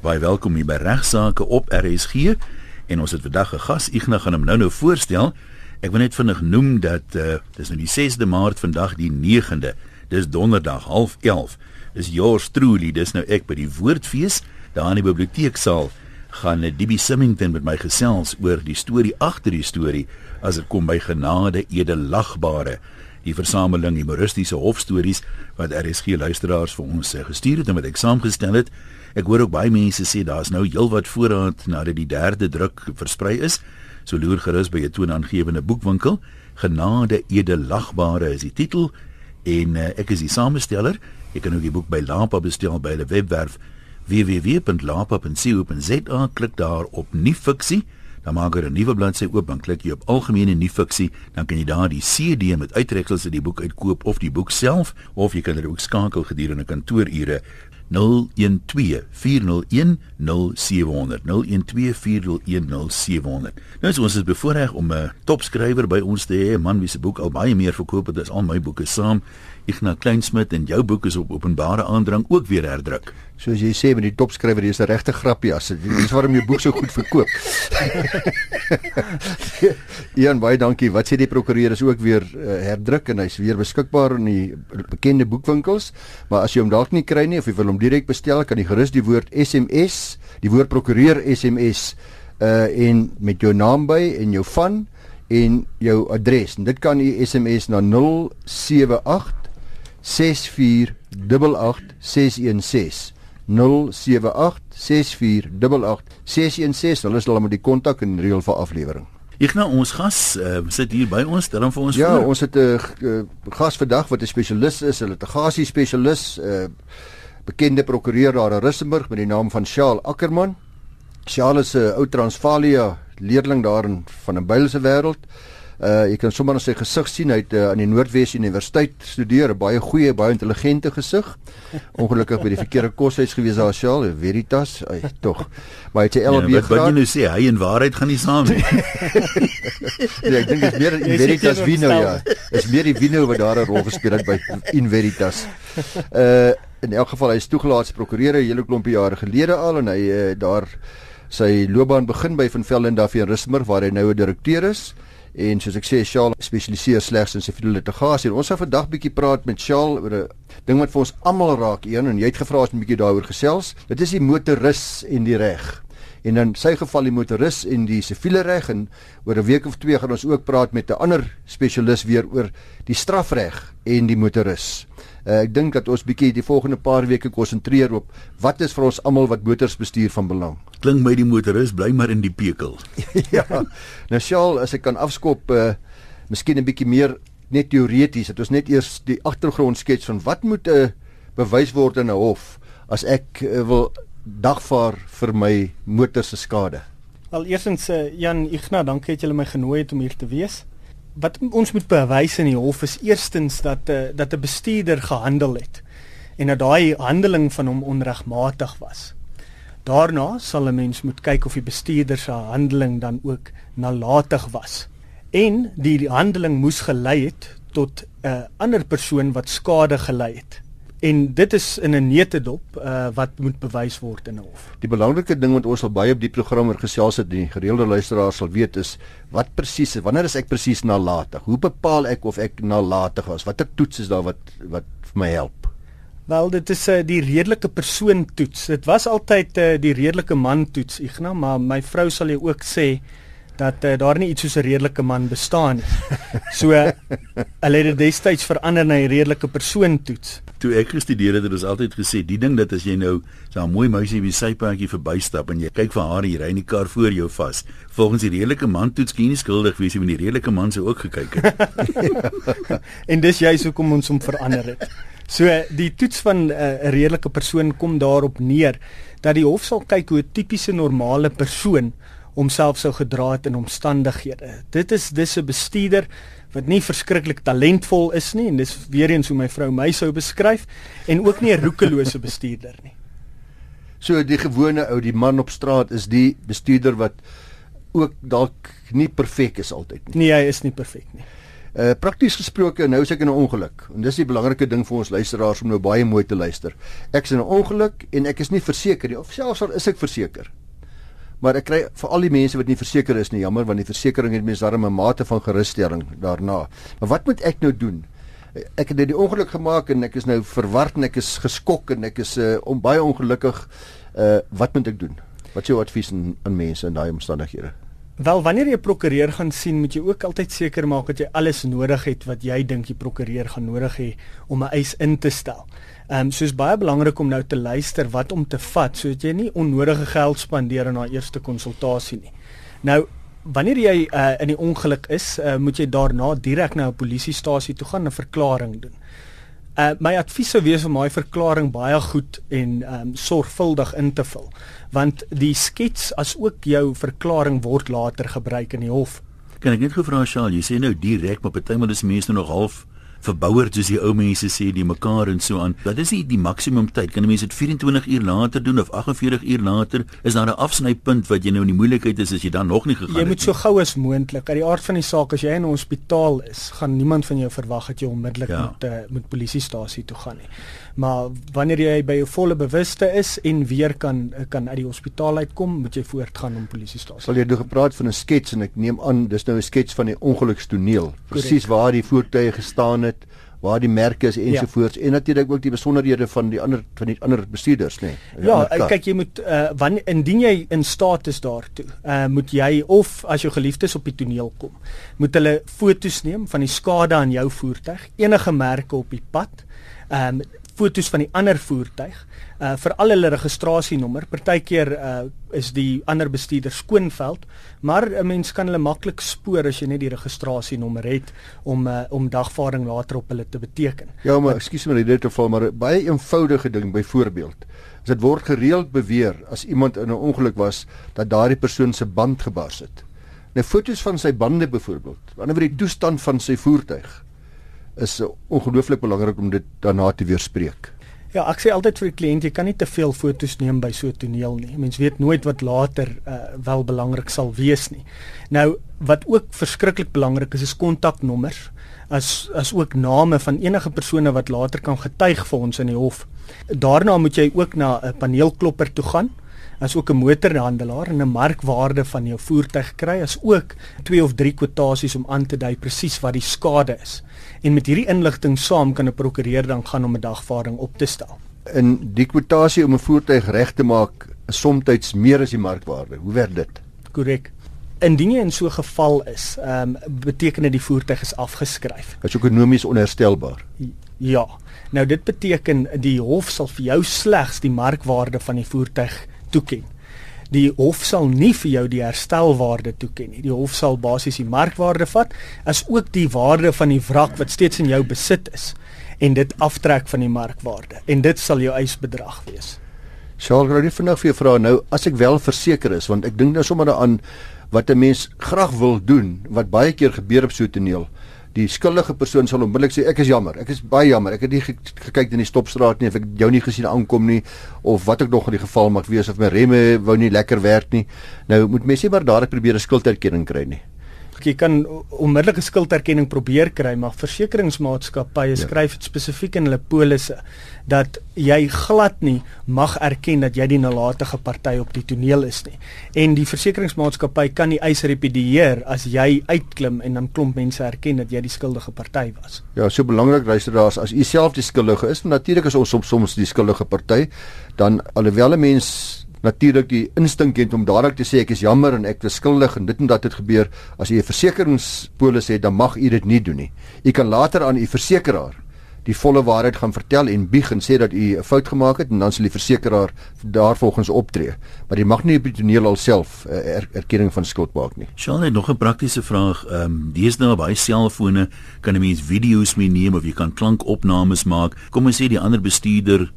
Baie welkom hier by Regsake op RSG en ons het vandag 'n gas Ignas gaan hom nou-nou voorstel. Ek wil net vinnig noem dat uh, dis nou die 6de Maart vandag die 9de. Dis donderdag 11:30. Dis yours truly, dis nou ek by die Woordfees daar in die biblioteeksaal gaan DB Simmington met my gesels oor die storie agter die storie as dit kom by genade edelagbare die versameling humoristiese hofstories wat RSG luisteraars vir ons eh, gestuur het en wat ek saamgestel het. Ek hoor ook baie mense sê daar's nou heelwat voorraad nadat die derde druk versprei is. So loer gerus by 'n toonaangewende boekwinkel. Genade edelagbare is die titel en uh, ek is die samesteller. Jy kan ook die boek by Lapa bestel by hulle webwerf www.lapa.co.za. Klik daar op nuwe fiksie dan maak jy 'n nuwe bladsy oop en klik jy op algemene nuwe fiksie, dan kan jy daar die CD met uittreksels uit die boek uitkoop of die boek self of jy kan dit ook skakel gedurende kantoorure 0124010700 0124010700 Nou so ons is bevoorreg om 'n topskrywer by ons te hê, 'n man wie se boek al baie meer verkoop het as al my boeke saam. Ignas Kleinsmid en jou boek is op openbare aandrang ook weer herdruk. Soos jy sê met die topskrywer, dis 'n regte grappie as dit is waarom jou boek so goed verkoop. Ian, baie dankie. Wat sê die prokureur is ook weer uh, herdruk en hy's weer beskikbaar in die bekende boekwinkels, maar as jy hom dalk nie kry nie of jy wil hom direk bestel, kan jy gerus die woord SMS, die woord prokureur SMS uh en met jou naam by en jou van en jou adres. En dit kan jy SMS na 078 6488616 hulle is al met die kontak en reël vir aflewering. Ek nou ons gas uh, sit hier by ons, dan vir ons Ja, voor. ons het 'n uh, gas vandag wat 'n spesialis is, 'n litigasie spesialis, uh, bekende prokureur daar in Rissenburg met die naam van Shaal Ackerman. Shaal is 'n ou Transvalia leerling daar in van 'n Bybelse wêreld. Uh jy kan sommer aan sy gesig sien hy het uh, aan die Noordwes Universiteit studeer, baie goeie, baie intelligente gesig. Ongelukkig by die verkeerde koshuis gewees daar Shaal, Veritas, hy tog. Maar hy het sy ja, LLB wat, wat jy nou sê, hy en waarheid gaan nie saam nie. Nee, ek dink dit is meer in Veritas Vino ja. ontstel. Is meer die Vino wat daar 'n rol gespeel het by In Veritas. Uh in elk geval hy is toegelaat as prokureur 'n hele klompie jare gelede al en hy uh, daar sy loopbaan begin by Van Velden Duffy en Rismer waar hy nou 'n direkteur is. En soos ek sê, Shaal spesialiseer slegs in siviele litigasie. En ons gaan vandag bietjie praat met Shaal oor 'n ding wat vir ons almal raak, een en jy het gevra as 'n bietjie daaroor gesels. Dit is die motoris en die reg. En in sy geval die motoris en die siviele reg en oor 'n week of twee gaan ons ook praat met 'n ander spesialis weer oor die strafreg en die motoris. Uh, ek dink dat ons bietjie die volgende paar weke konsentreer op wat is vir ons almal wat motors bestuur van belang. Klink my die motoris bly maar in die pekel. ja. Nou Shaal, as ek kan afskop uh miskien 'n bietjie meer net teoreties, dat ons net eers die agtergrond skets van wat moet 'n uh, bewys word in 'n hof as ek uh, wil dagvaar vir my motor se skade. Al eersins uh, Jan Ignas, dankie dat jy my genooi het om hier te wees. Wat ons moet bewys in die hof is eerstens dat uh, dat 'n bestuurder gehandel het en dat daai handeling van hom onregmatig was. Daarna sal 'n mens moet kyk of die bestuurder se handeling dan ook nalatig was. En die, die handeling moes gelei het tot 'n uh, ander persoon wat skade gelei het. En dit is in 'n neutedop uh, wat moet bewys word in 'n hof. Die belangrike ding wat ons al baie op die program oor gesels het, die gereelde luisteraars sal weet is wat presies, wanneer is ek presies nalatig? Hoe bepaal ek of ek nalatig was? Watter toets is daar wat wat vir my help? Wel, dit is uh, die redelike persoon toets. Dit was altyd uh, die redelike man toets, Ignas, maar my vrou sal jou ook sê dat uh, daar nie iets soos 'n redelike man bestaan nie. So uh, hulle het dit destyds verander na die redelike persoon toets. Toe ek gestudeer het, het ons altyd gesê, die ding dat as jy nou so 'n mooi meisie op die sypaadjie verbystap en jy kyk vir haar jy ry in die kar voor jou vas, volgens die redelike man toets jy nie skuldig wees nie, want die redelike man sou ook gekyk het. en dis juist hoekom ons hom verander het. So die toets van 'n uh, redelike persoon kom daarop neer dat die hof sal kyk hoe 'n tipiese normale persoon homself sou gedra het in omstandighede. Dit is dis 'n bestuurder wat nie verskriklik talentvol is nie en dis weer eens hoe my vrou my sou beskryf en ook nie 'n roekelose bestuurder nie. So die gewone ou, die man op straat is die bestuurder wat ook dalk nie perfek is altyd nie. Nee, hy is nie perfek nie. Uh prakties gesproke, nou is ek in 'n ongeluk. En dis die belangrike ding vir ons luisteraars om nou baie mooi te luister. Ek is in 'n ongeluk en ek is nie verseker nie of selfs al is ek verseker. Maar ek kry vir al die mense wat nie verseker is nie, jammer want die versekerings het mense darem 'n mate van gerusstelling daarna. Maar wat moet ek nou doen? Ek het dit ongeluk gemaak en ek is nou verward en ek is geskok en ek is uh om baie ongelukkig. Uh wat moet ek doen? Wat is jou advies aan, aan mense in daai omstandighede? Wel wanneer jy 'n prokureur gaan sien, moet jy ook altyd seker maak dat jy alles nodig het wat jy dink die prokureur gaan nodig hê om 'n eis in te stel. Ehm um, so is baie belangrik om nou te luister wat om te vat sodat jy nie onnodige geld spandeer aan daai eerste konsultasie nie. Nou wanneer jy uh, in die ongeluk is, uh, moet jy daarna direk na 'n polisiestasie toe gaan en 'n verklaring doen. Uh, my advies sou wees om daai verklaring baie goed en um, sorgvuldig in te vul want die skets as ook jou verklaring word later gebruik in die hof. Kan ek net gou vra Shaal, jy sê nou direk maar partymal is mense nog half verbouer soos die ou mense sê die mekaar en so aan. Wat is die, die maksimum tyd? Kan 'n mens dit 24 uur later doen of 48 uur later? Is daar 'n afsnypunt wat jy nou in die moeilikheid is as jy dan nog nie gegaan het nie? Jy moet so gou as moontlik. Uit die aard van die saak as jy in 'n hospitaal is, gaan niemand van jou verwag dat jy onmiddellik ja. moet uh, moet polisiestasie toe gaan nie. Maar wanneer jy by jou volle bewuste is en weer kan kan uit die hospitaal uitkom, moet jy voortgaan om polisiestasie. Sal jy nou gepraat van 'n skets en ek neem aan dis nou 'n skets van die ongelukstoneel. Presies waar die voertuie gestaan het waar die merke is ensovoorts ja. en natuurlik ook die besonderhede van die ander van die ander bestuurders nê. Nee, ja, kyk jy moet uh, wanneer indien jy in staat is daartoe, uh, moet jy of as jou geliefdes op die toneel kom, moet hulle foto's neem van die skade aan jou voertuig, enige merke op die pad. Ehm um, fotos van die ander voertuig uh vir al hulle registrasienommer. Partykeer uh is die ander bestuurder skoonveld, maar 'n mens kan hulle maklik spoor as jy net die registrasienommer het om uh om dagvaarding later op hulle te beteken. Ja, maar ekskuus my dit te val, maar baie eenvoudige ding byvoorbeeld. As dit word gereeld beweer as iemand in 'n ongeluk was dat daardie persoon se band gebars het. Nou fotos van sy bande byvoorbeeld, wanneer die toestand van sy voertuig is ongelooflik belangrik om dit daarna te weerspreek. Ja, ek sê altyd vir die kliënt jy kan nie te veel fotos neem by so 'n toneel nie. Mens weet nooit wat later uh, wel belangrik sal wees nie. Nou wat ook verskriklik belangrik is is kontaknommers as as ook name van enige persone wat later kan getuig vir ons in die hof. Daarna moet jy ook na 'n paneelklopper toe gaan as ook 'n motorhandelaar en 'n markwaarde van jou voertuig kry as ook twee of drie kwotasies om aan te dui presies wat die skade is. En met hierdie inligting saam kan 'n prokureur dan gaan om 'n dagvaarding op te stel. In die kwotasie om 'n voertuig reg te maak, is soms meer as die markwaarde. Hoe werk dit? Korrek. Indien jy in so 'n geval is, ehm um, beteken dit die voertuig is afgeskryf. Is ekonomies onherstelbaar. Ja. Nou dit beteken die hof sal vir jou slegs die markwaarde van die voertuig toeken. Die hof sal nie vir jou die herstelwaarde toeken nie. Die hof sal basies die markwaarde vat as ook die waarde van die wrak wat steeds in jou besit is en dit aftrek van die markwaarde en dit sal jou eisbedrag wees. Sal ek net vinnig vir jou vra nou as ek wel verseker is want ek dink nou sommer daaraan wat 'n mens graag wil doen wat baie keer gebeur op so 'n toneel die skuldige persoon sal onmiddellik sê ek is jammer, ek is baie jammer. Ek het nie gekyk in die stopstraat nie of ek jou nie gesien aankom nie of wat ek nog in die geval mag wees of my remme wou nie lekker werk nie. Nou moet mense maar dadelik probeer 'n skulderkenning kry nie jy kan onmiddellike skulderkenning probeer kry, maar versekeringsmaatskappye ja. skryf dit spesifiek in hulle polisse dat jy glad nie mag erken dat jy die nalatige party op die toneel is nie. En die versekeringsmaatskappy kan die eis repedieer as jy uitklim en dan klomp mense erken dat jy die skuldige party was. Ja, so belangrik luisteraars, as u self die skuldige is, natuurlik is ons soms soms die skuldige party, dan alhoewel 'n mens natuurlik die instink het om dadelik te sê ek is jammer en ek is skuldig en dit en dat het gebeur as jy 'n versekeringspolis het dan mag u dit nie doen nie. U kan later aan u versekeraar die volle waarheid gaan vertel en bieg en sê dat u 'n fout gemaak het en dan sal die versekeraar daarvolgens optree. Maar jy mag nie op die toneel alself uh, er, erkenning van skuld maak nie. Sjoe, net nog 'n praktiese vraag. Ehm um, dis nou baie selfone kan 'n mens video's mee neem of jy kan klankopnames maak. Kom ons sê die ander bestuurder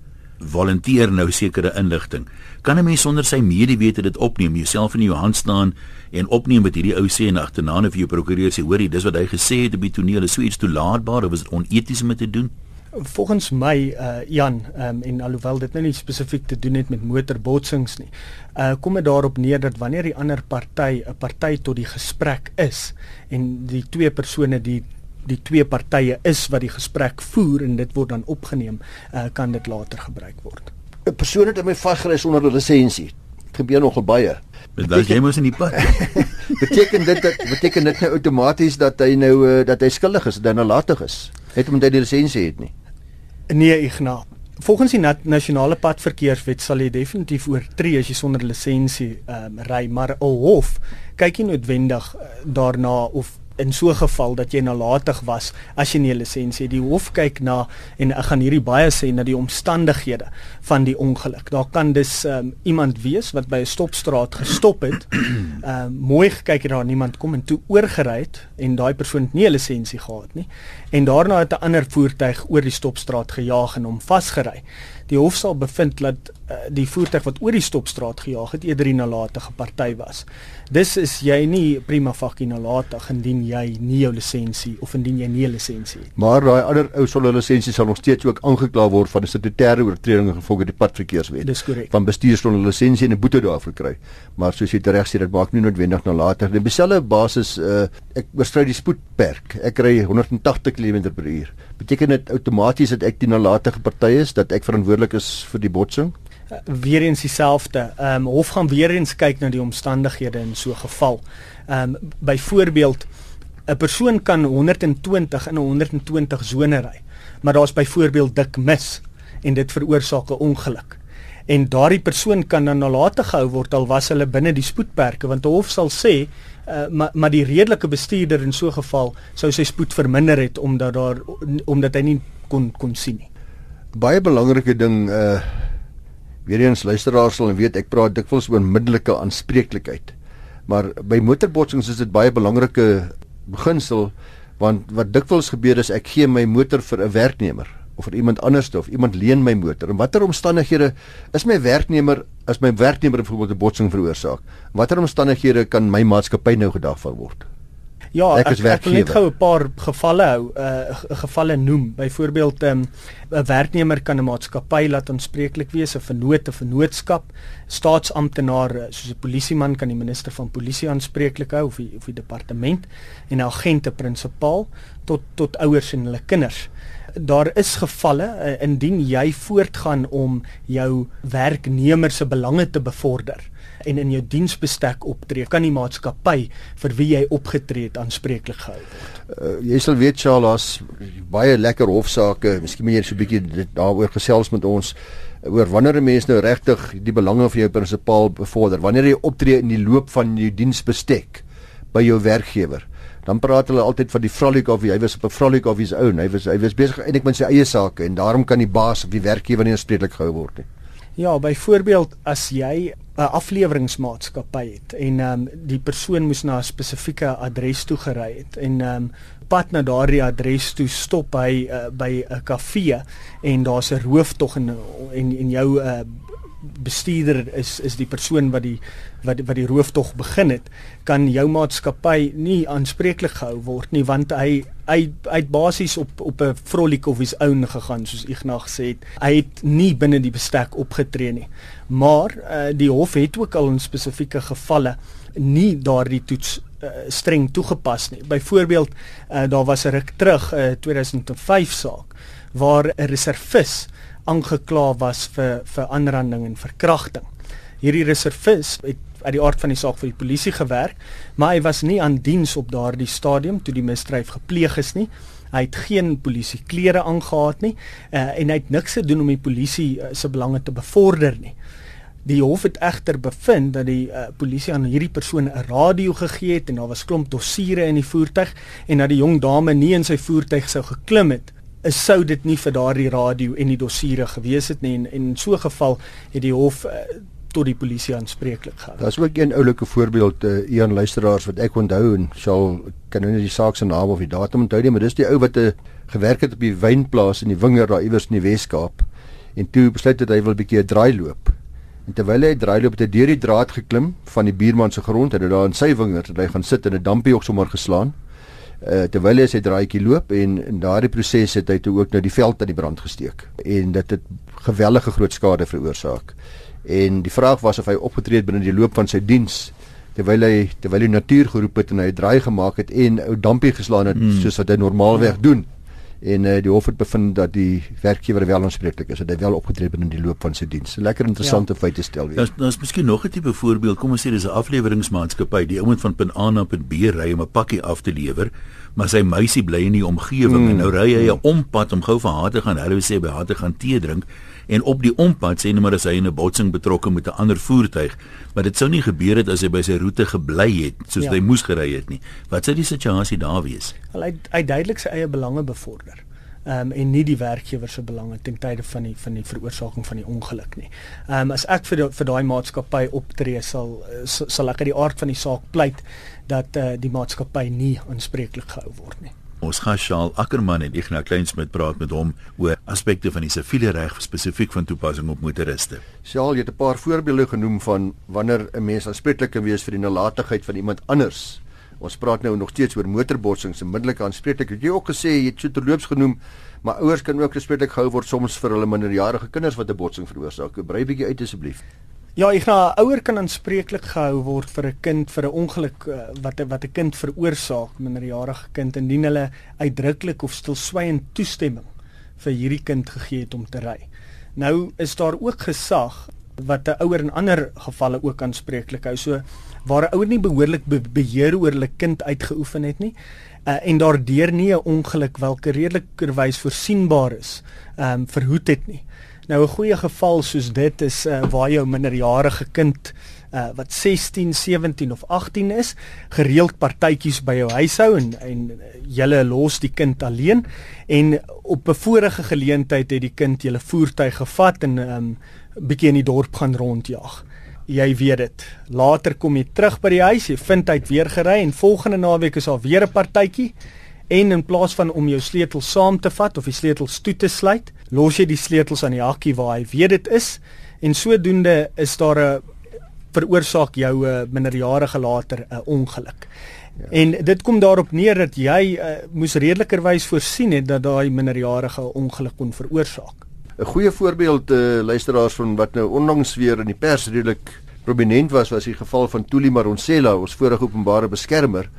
volunteer nou sekere inligting. Kan 'n mens sonder sy medewete dit opneem, jouself in jou hand staan en opneem wat hierdie ou sê en agterna net vir jou prokureur sê, hoorie, dis wat hy gesê het op die toneel, is so iets toelaatbaar of is dit oneties om te doen? Volgens my uh Jan, um, en alhoewel dit nou nie spesifiek te doen het met motorbotsings nie, uh kom dit daarop neer dat wanneer die ander party 'n party tot die gesprek is en die twee persone die die twee partye is wat die gesprek voer en dit word dan opgeneem, uh, kan dit later gebruik word. 'n Persoon het my vasgery sonder 'n lisensie. Dit gebeur nogal baie. Dit was jy mos in die pad. beteken dit dat beteken dit nou outomaties dat hy nou uh, dat hy skuldig is, dat hy nalatig is? Het hom dit die lisensie het nie. Nee, Ignas. Volgens die nasionale padverkeerswet sal jy definitief oortree as jy sonder lisensie ehm um, ry, maar 'n hof kyk nie noodwendig uh, daarna of in so 'n geval dat jy nalatig was as jy nie 'n lisensie het. Die hof kyk na en ek gaan hierdie baie sê na die omstandighede van die ongeluk. Daar kan dus um, iemand wees wat by 'n stopstraat gestop het, um, mooi gekyk het daar niemand kom en toe oorgery het en daai persoon het nie 'n lisensie gehad nie. En daarna het 'n ander voertuig oor die stopstraat gejaag en hom vasgery. Die hof sal bevind dat uh, die voertuig wat oor die stopstraat gejaag het eerder 'n nalatige party was. Dis is jy nie prima facie nalatig indien jy nie jou lisensie of indien jy nie 'n lisensie het. Maar daai ander ou sonder lisensie sal nog steeds ook aangekla word van 'n statutêre oortreding gevolg die padverkeerswet. Dis korrek. Van bestuur sonder lisensie en 'n boete daarvoor kry. Maar soos jy reg sê, dit maak nie noodwendig nalatig nie. Dieselfde basis uh, ek oorskry die spoedperk. Ek ry 180 km/h. Beteken dit outomaties dat ek die nalatige party is dat ek verantwoordelik is vir die botsing? weer eens dieselfde. Ehm um, hof gaan weer eens kyk na die omstandighede in so 'n geval. Ehm um, byvoorbeeld 'n persoon kan 120 in 'n 120 sone ry, maar daar's byvoorbeeld dik mis en dit veroorsaak 'n ongeluk. En daardie persoon kan dan nalatig gehou word al was hulle binne die spoedperke want die hof sal sê uh, maar maar die redelike bestuurder in so 'n geval sou sy spoed verminder het omdat daar omdat hy nie kon kon sien nie. Baie belangrike ding uh Weer eens luisteraars sal weet ek praat dikwels oor onmiddellike aanspreeklikheid. Maar by motorbotsings is dit baie belangrike beginsel want wat dikwels gebeur is ek gee my motor vir 'n werknemer of vir iemand anders of iemand leen my motor. In watter omstandighede is my werknemer as my werknemer byvoorbeeld 'n botsing veroorsaak? Watter omstandighede kan my maatskappy nou gedagvaar word? Ja, ek, ek, ek wil net gou 'n paar gevalle hou, uh gevalle noem. Byvoorbeeld 'n um, 'n werknemer kan 'n maatskappy laat aanspreeklik wees 'n vennoot of 'n vennootskap. Staatsamptenaar uh, soos 'n polisieman kan die minister van polisie aanspreeklik hou of die, of die departement en 'n agent, 'n prinsipaal tot tot ouers en hulle kinders. Daar is gevalle uh, indien jy voortgaan om jou werknemer se belange te bevorder en in jou diensbestek optree, kan die maatskappy vir wie jy opgetree het aanspreeklik gehou word. Uh, jy sal weet Charles, baie lekker hofsaake, miskien moet jy so 'n bietjie daaroor gesels met ons oor wanneer 'n mens nou regtig die belange van jou prinsipaal bevorder, wanneer jy optree in die loop van jou diensbestek by jou werkgewer. Dan praat hulle altyd van die frolic of hy was op 'n frolic of his own. Hy was hy was besig eintlik met sy eie sake en daarom kan die baas of die werkgewer nie aanspreeklik gehou word nie. Ja, byvoorbeeld as jy 'n afleweringsmaatskappy het en ehm um, die persoon moes na 'n spesifieke adres toe gery het en ehm um, pad na daardie adres toe stop hy uh, by 'n kafee en daar's 'n rooftog en en en jou uh, bestuurder is is die persoon wat die wat wat die rooftog begin het kan jou maatskappy nie aanspreeklik gehou word nie want hy hy uit basies op op 'n frolic of his own gegaan soos Ignas gesê het. Hy het nie binne die bestek opgetree nie. Maar uh, die hof het ook al in spesifieke gevalle nie daardie toets uh, streng toegepas nie. Byvoorbeeld uh, daar was 'n ruk terug 'n uh, 2005 saak waar 'n reservis aangekla was vir vir aanranding en verkrachting. Hierdie reservis het uit die aard van die saak vir die polisie gewerk, maar hy was nie aan diens op daardie stadium toe die misdryf gepleeg is nie. Hy het geen polisie klere aangetree nie uh, en hy het niks gedoen om die polisie uh, se belange te bevorder nie. Die hof het egter bevind dat die uh, polisie aan hierdie persoon 'n radio gegee het en daar was klomp dossiere in die voertuig en dat die jong dame nie in sy voertuig sou geklim het is sou dit nie vir daardie radio en die dossiere gewees het nie en, en in so 'n geval het die hof uh, tot die polisie aanspreeklik gehou. Daar's ook een oulike voorbeeld uh, een luisteraars wat ek onthou en sal kan nou nie die saak se naam of die datum onthou nie, maar dis die ou wat 'n uh, gewerk het op die wynplaas in die Winger daar iewers in die Wes-Kaap en toe besluit het hy wil 'n bietjie 'n draai loop. En terwyl hy draai loop het hy deur die draad geklim van die buurman se grond en hy daar in sy wingerd het hy gaan sit en 'n dampie ook sommer geslaan uh, terwyl hy sy draaitjie loop en in daardie proses het hy toe ook nou die veld aan die brand gesteek en dit het gewellige groot skade veroorsaak. En die vraag was of hy opgetree het binne die loop van sy diens terwyl hy terwyl hy natuur geroep het en hy 'n draai gemaak het en 'n dampie geslaan het mm. soos wat hy normaalweg doen en uh, die hof het bevind dat die werkgewer wel aanspreeklik is dat hy wel opgetree het in die loop van sy diens. Lekker interessante ja. feite stel weer. Daar's daar's miskien nog 'n tipe voorbeeld. Kom ons sê dis 'n afleweringsmaatskappy. Die ouens van punt A na punt B ry om 'n pakkie af te lewer, maar sy meisie bly in die omgewing mm. en nou ry hy 'n ompad om gou vir haar te gaan, hulle sê by haar te gaan tee drink en op die ompad sê net maar as hy in 'n botsing betrokke met 'n ander voertuig, maar dit sou nie gebeur het as hy by sy roete gebly het soos ja. hy moes gery het nie. Wat sou die situasie daar wees? Hy hy duidelik sy eie belange bevorder. Ehm um, en nie die werkgewer se belange ten tye van die van die veroorsaking van die ongeluk nie. Ehm um, as ek vir die, vir daai maatskappy optree sal sal ek uit die aard van die saak pleit dat eh uh, die maatskappy nie aanspreeklik gehou word nie. Ons gaan Shaal Ackerman en Ignas Kleinsmid praat met hom oor aspekte van die siviele reg spesifiek van toepassing op motoriste. Shaal, jy het 'n paar voorbeelde genoem van wanneer 'n mens aanspreeklik kan wees vir die nalatigheid van iemand anders. Ons praat nou nog steeds oor motorbotsings en middelike aanspreeklikheid. Jy het ook gesê jy het so terloops genoem, maar ouers kan ook aanspreeklik gehou word soms vir hulle minderjarige kinders wat 'n botsing veroorsaak. Brei bietjie uit asseblief. Ja, ek nou ouer kan aanspreeklik gehou word vir 'n kind vir 'n ongeluk uh, wat wat 'n kind veroorsaak, minderjarige kind indien hulle uitdruklik of stilswygend toestemming vir hierdie kind gegee het om te ry. Nou is daar ook gesag wat 'n ouer in ander gevalle ook aanspreeklik hou. So waar 'n ouer nie behoorlik be beheer oor hulle kind uitgeoefen het nie uh, en daardeur nie 'n ongeluk welke redelikerwys voorsienbaar is, ehm um, verhoed het nie. Nou 'n goeie geval soos dit is uh, waar jou minderjarige kind uh, wat 16, 17 of 18 is, gereeld partytjies by jou huis hou en en julle los die kind alleen en op 'n vorige geleentheid het die kind julle voertuig gevat en 'n um, bietjie in die dorp gaan rondjag. Jy weet dit. Later kom jy terug by die huis, jy vind hy het weer gery en volgende naweek is daar weer 'n partytjie en in plaas van om jou sleutels saam te vat of die sleutels toe te sluit, los jy die sleutels aan die hakkie waar hy weet dit is en sodoende is daar 'n veroorsaak jou 'n minderjarige later 'n ongeluk. Ja. En dit kom daarop neer dat jy uh, moes redelikerwys voorsien het dat daai minderjarige ongeluk kon veroorsaak. 'n Goeie voorbeeld uh, luisteraars van wat nou onlangs weer in die pers redelik prominent was was die geval van Tuli Maronsela, ons vorige openbare beskermer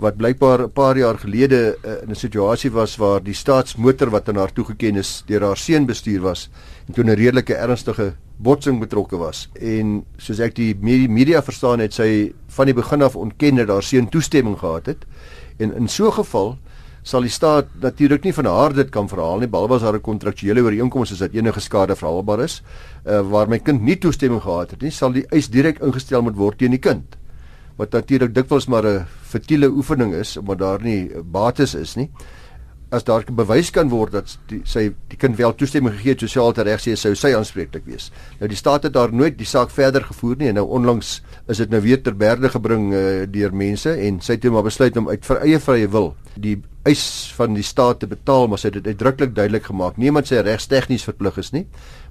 wat blykbaar 'n paar jaar gelede uh, in 'n situasie was waar die staatsmotor wat aan haar toegeken is deur haar seun bestuur was en toe 'n redelike ernstige botsing betrokke was. En soos ek die media verstaan het sy van die begin af ontken dat haar seun toestemming gehad het. En in so 'n geval sal die staat natuurlik nie van haar dit kan verhaal nie behalwe as daar 'n kontraktuele ooreenkoms is dat enige skade verhaalbaar is uh, waar my kind nie toestemming gehad het nie sal die eis direk ingestel moet word teen die kind wat natuurlik dikwels maar 'n futiele oefening is omdat daar nie bates is nie. As daar bewys kan word dat die, sy die kind wel toestemming gegee het sosiaal te reg sê sou sy aanspreeklik wees. Nou die staat het daar nooit die saak verder gevoer nie en nou onlangs is dit nou weer ter berde gebring uh, deur mense en sy het toe maar besluit om uit vir eie vrye wil die eis van die staat te betaal maar sy het dit uitdruklik duidelik gemaak. Niemand sê regstegnies verplig is nie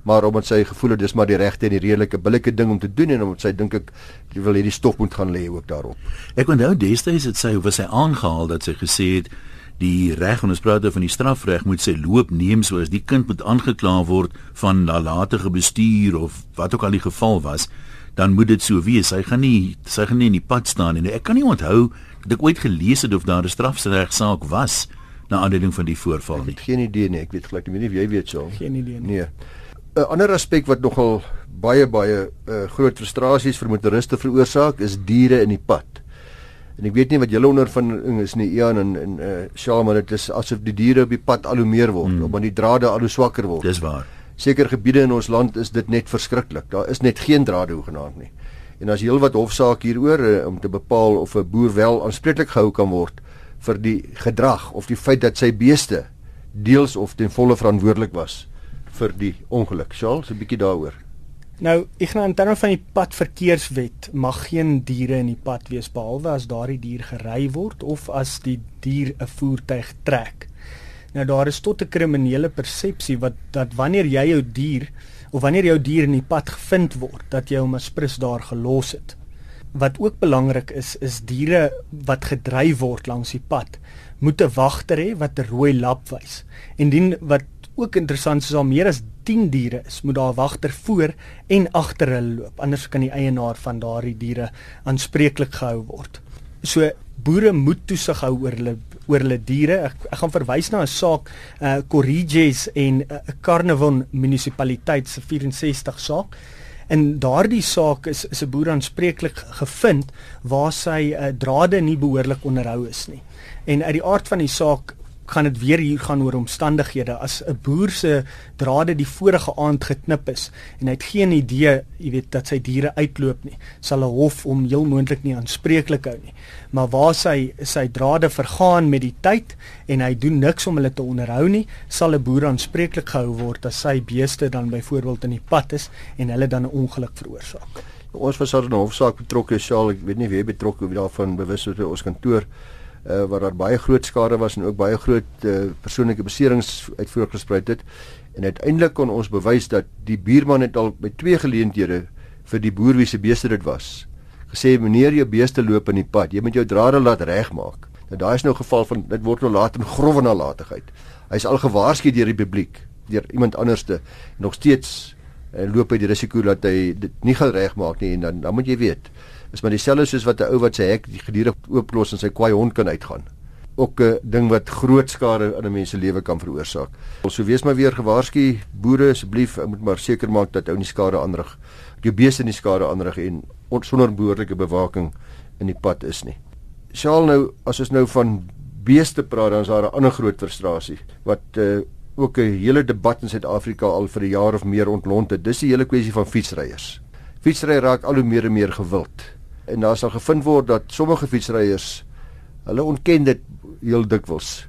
maar omdat sy gevoel het dis maar die regte en die redelike billike ding om te doen en omdat sy dink ek wil hierdie stof moet gaan lê ook daarop. Ek onthou destyds het sy of sy aangehaal dat sy gesê het die reg en ons praat oor van die strafreg moet sy loop neem soos die kind moet aangekla word van nalatige bestuur of wat ook al die geval was dan moet dit so wees sy gaan nie sy gaan nie in die pad staan en ek kan nie onthou dat ek ooit gelees het of daar 'n strafregsaak was na aanleiding van die voorval nie. Ek het geen idee nie, ek weet gelyk nie, jy weet so. Geen idee nie. Nee. 'n ander aspek wat nogal baie baie uh, groot frustrasies vir motoriste veroorsaak is diere in die pad. En ek weet nie wat julle onder van is nie Ian en en uh, Shaman dit is asof die diere op die pad al hoe meer word, mm. omdat die drade al hoe swakker word. Dis waar. Sekere gebiede in ons land is dit net verskriklik. Daar is net geen drade hoegenaamd nie. En as heelwat hofsaak hieroor uh, om te bepaal of 'n boer wel aanspreeklik gehou kan word vir die gedrag of die feit dat sy beeste deels of ten volle verantwoordelik was vir die ongeluk. Charles, 'n bietjie daaroor. Nou, ek gaan in terme van die padverkeerswet mag geen diere in die pad wees behalwe as daardie dier gery word of as die dier 'n voertuig trek. Nou daar is tot 'n kriminele persepsie wat dat wanneer jy jou dier of wanneer jou dier in die pad gevind word, dat jy hom as prins daar gelos het. Wat ook belangrik is, is diere wat gedryf word langs die pad moet 'n wagter hê wat 'n rooi lap wys. Indien wat ook interessant is daar meer as 10 diere is, moet daar wagter voor en agter hulle loop. Anders kan die eienaar van daardie diere aanspreeklik gehou word. So boere moet toesig hou oor hulle oor hulle diere. Ek, ek gaan verwys na 'n saak uh Corriges en 'n uh, Carnarvon munisipaliteit se 64 saak. In daardie saak is is 'n boer aanspreeklik gevind waar sy uh, drade nie behoorlik onderhou is nie. En uit die aard van die saak gaan dit weer hier gaan oor omstandighede as 'n boer se drade die vorige aand geknip is en hy het geen idee, jy weet, dat sy diere uitloop nie, sal 'n hof hom heel moontlik nie aanspreeklik hou nie. Maar waar sy sy drade vergaan met die tyd en hy doen niks om hulle te onderhou nie, sal 'n boer aanspreeklik gehou word as sy beeste dan byvoorbeeld in die pad is en hulle dan 'n ongeluk veroorsaak. Ons was al in 'n hofsaak betrokke, Shaal, ek weet nie wie betrokke wie daarvan bewus is by ons kantoor uh, waar daar baie groot skade was en ook baie groot uh, persoonlike beserings uit voorgespruit het. En uiteindelik kon ons bewys dat die buurman het al by twee geleenthede vir die boer wie se beeste dit was gesê meneer jou beeste loop in die pad, jy moet jou drade laat regmaak. Nou daai is nou geval van dit word nou later grove nalatigheid. Hy's al gewaarsku deur die publiek, deur iemand anderste nog steeds en uh, loop hy die risiko dat hy dit nie gaan regmaak nie en dan dan moet jy weet is maar dieselfde soos wat 'n ou wat sy hek gedurig ooplos en sy kwaai hond kan uitgaan. Ook 'n ding wat groot skade aan 'n mens se lewe kan veroorsaak. So wees maar weer gewaarsku boere asseblief, moet maar seker maak dat ou nie skade aanrig. Jou beeste nie skade aanrig en sonder behoorlike bewaking in die pad is nie. Sjaal nou as ons nou van beeste praat dan is daar 'n ander groot frustrasie wat uh, ook 'n hele debat in Suid-Afrika al vir 'n jaar of meer ontlont het. Dis die hele kwessie van fietsryers. Fietsry raak al hoe meer en meer gewild en daar sal gevind word dat sommige fietsryers hulle ontken dit heel dikwels.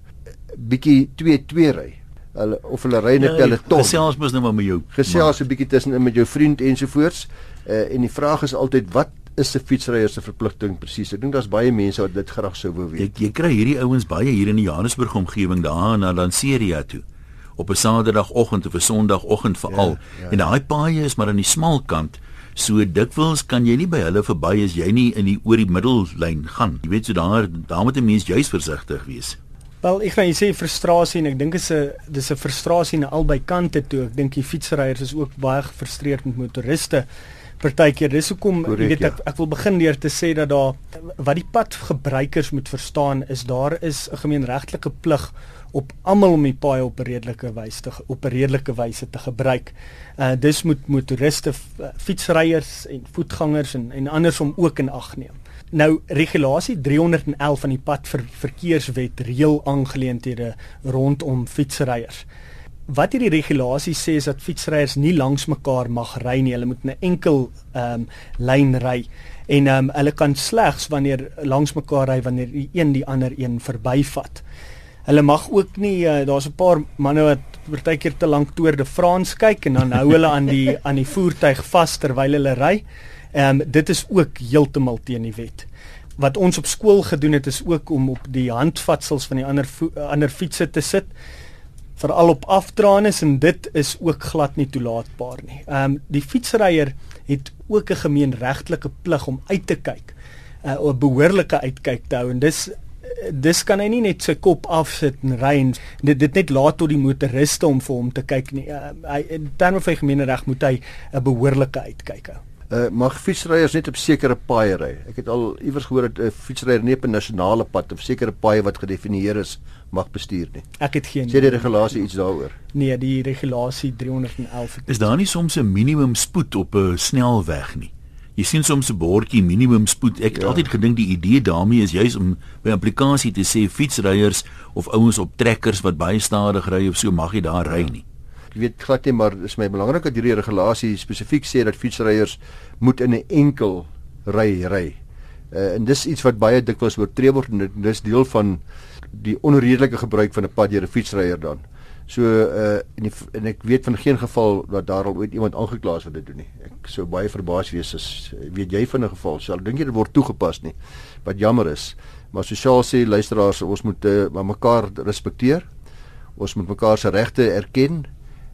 Bietjie 2-2 ry. Hulle of hulle ry net hulle ton gesels mos nou maar met jou gesels 'n bietjie tussenin met jou vriend ensovoorts uh, en die vraag is altyd wat is 'n fietsryer se verpligting presies ek dink daar's baie mense wat dit graag sou wou weet. Jy, jy kry hierdie ouens baie hier in die Johannesburg omgewing daar na Lanseria toe. Op 'n saterdagoggend of 'n sondagoggend veral ja, ja. en daai paaie is maar aan die smal kant So dikwels kan jy nie by hulle verby as jy nie in die oor die middellyn gaan. Jy weet so daar daar moet 'n mens juis versigtig wees. Wel, ek gaan jy sê frustrasie en ek dink dit is 'n dis 'n frustrasie aan albei kante toe. Ek dink die fietsryers is ook baie gefrustreerd met motoriste. Partykeer dis hoekom jy weet ek, ja. ek wil begin deur te sê dat daar wat die padgebruikers moet verstaan is daar is 'n gemeenregtelike plig op almal om die paai op redelike wyse te op redelike wyse te gebruik. Uh dis moet motoriste, uh, fietsryers en voetgangers en en andersom ook in ag neem. Nou regulasie 311 van die pad vir verkeerswet reël aangeleenthede rondom fietsryers. Wat hierdie regulasie sê is dat fietsryers nie langs mekaar mag ry nie. Hulle moet 'n enkel ehm um, lyn ry en ehm um, hulle kan slegs wanneer langs mekaar ry wanneer die een die ander een verbyvat. Hulle mag ook nie uh, daar's 'n paar manne wat partykeer te lank toer de France kyk en dan hou hulle aan die aan die voertuig vas terwyl hulle ry. Ehm um, dit is ook heeltemal teen die wet. Wat ons op skool gedoen het is ook om op die handvatsels van die ander ander fietsse te sit veral op afdraandes en dit is ook glad nie toelaatbaar nie. Ehm um, die fietsryer het ook 'n gemeenregtelike plig om uit te kyk. 'n uh, behoorlike uitkyk te hou en dis dis kan hy nie net sy kop afsit en ry en dit dit net laat tot die motoriste om vir hom te kyk nie. Uh, hy in terme van gemeenereg moet hy 'n behoorlike uitkyk hou. Uh, mag fietsryers net op sekere paaie ry. Ek het al iewers gehoor dat 'n uh, fietsryer nie op 'n nasionale pad of sekere paaie wat gedefinieer is mag bestuur nie. Ek het geen Sê die regulasie iets daaroor? Nee, die regulasie 311. Is daar nie soms 'n minimum spoed op 'n snelweg nie? Jy sien soms 'n bordjie minimum spoed. Ek het ja. altyd gedink die idee daarmee is juis om by applikasie te sê fietsryers of ouens op trekkers wat baie stadig ry of so mag jy daar ry nie. Ek weet glad nie maar is my belangrik dat hierdie regulasie spesifiek sê dat fietsryers moet in 'n enkel ry ry. Uh, en dis iets wat baie dikwels oortree word en dis deel van die onredelike gebruik van 'n pad deur 'n fietsryer dan. So uh en, die, en ek weet van geen geval dat daar al ooit iemand aangekla is vir dit doen nie. Ek sou baie verbaas wees as weet jy van 'n geval sal dink jy dit word toegepas nie. Wat jammer is. Maar sosiaal sê luisteraars ons moet uh, mekaar respekteer. Ons moet mekaar se regte erken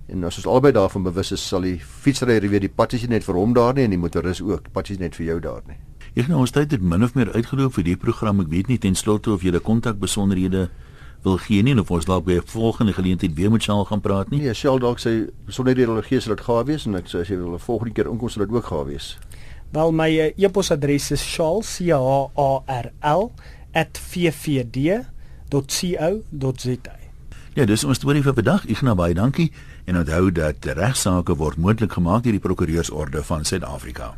en as ons albei daarvan bewus is sal die fietsryer weet die pad is nie net vir hom daar nie en die motoris ook. Die pad is net vir jou daar nie. Ek nou ons tyd het min of meer uitgeloop vir die program. Ek weet nie ten slotte of jy die kontak besonderhede wil gee nie of ons dalk by 'n volgende geleentheid weer met Shaal gaan praat nie. Nee, Shell dalk sê sonder die reologie sal dit gawe wees en ek sê as jy wil 'n volgende keer inkom sal dit ook gawe wees. Wel my uh, e-posadres is shaal.co.za. @ffd.co.za. Ja, dis ons storie vir vandag. Ignas baie dankie en onthou dat regsaake word moontlik gemaak deur die Prokureursorde van Suid-Afrika.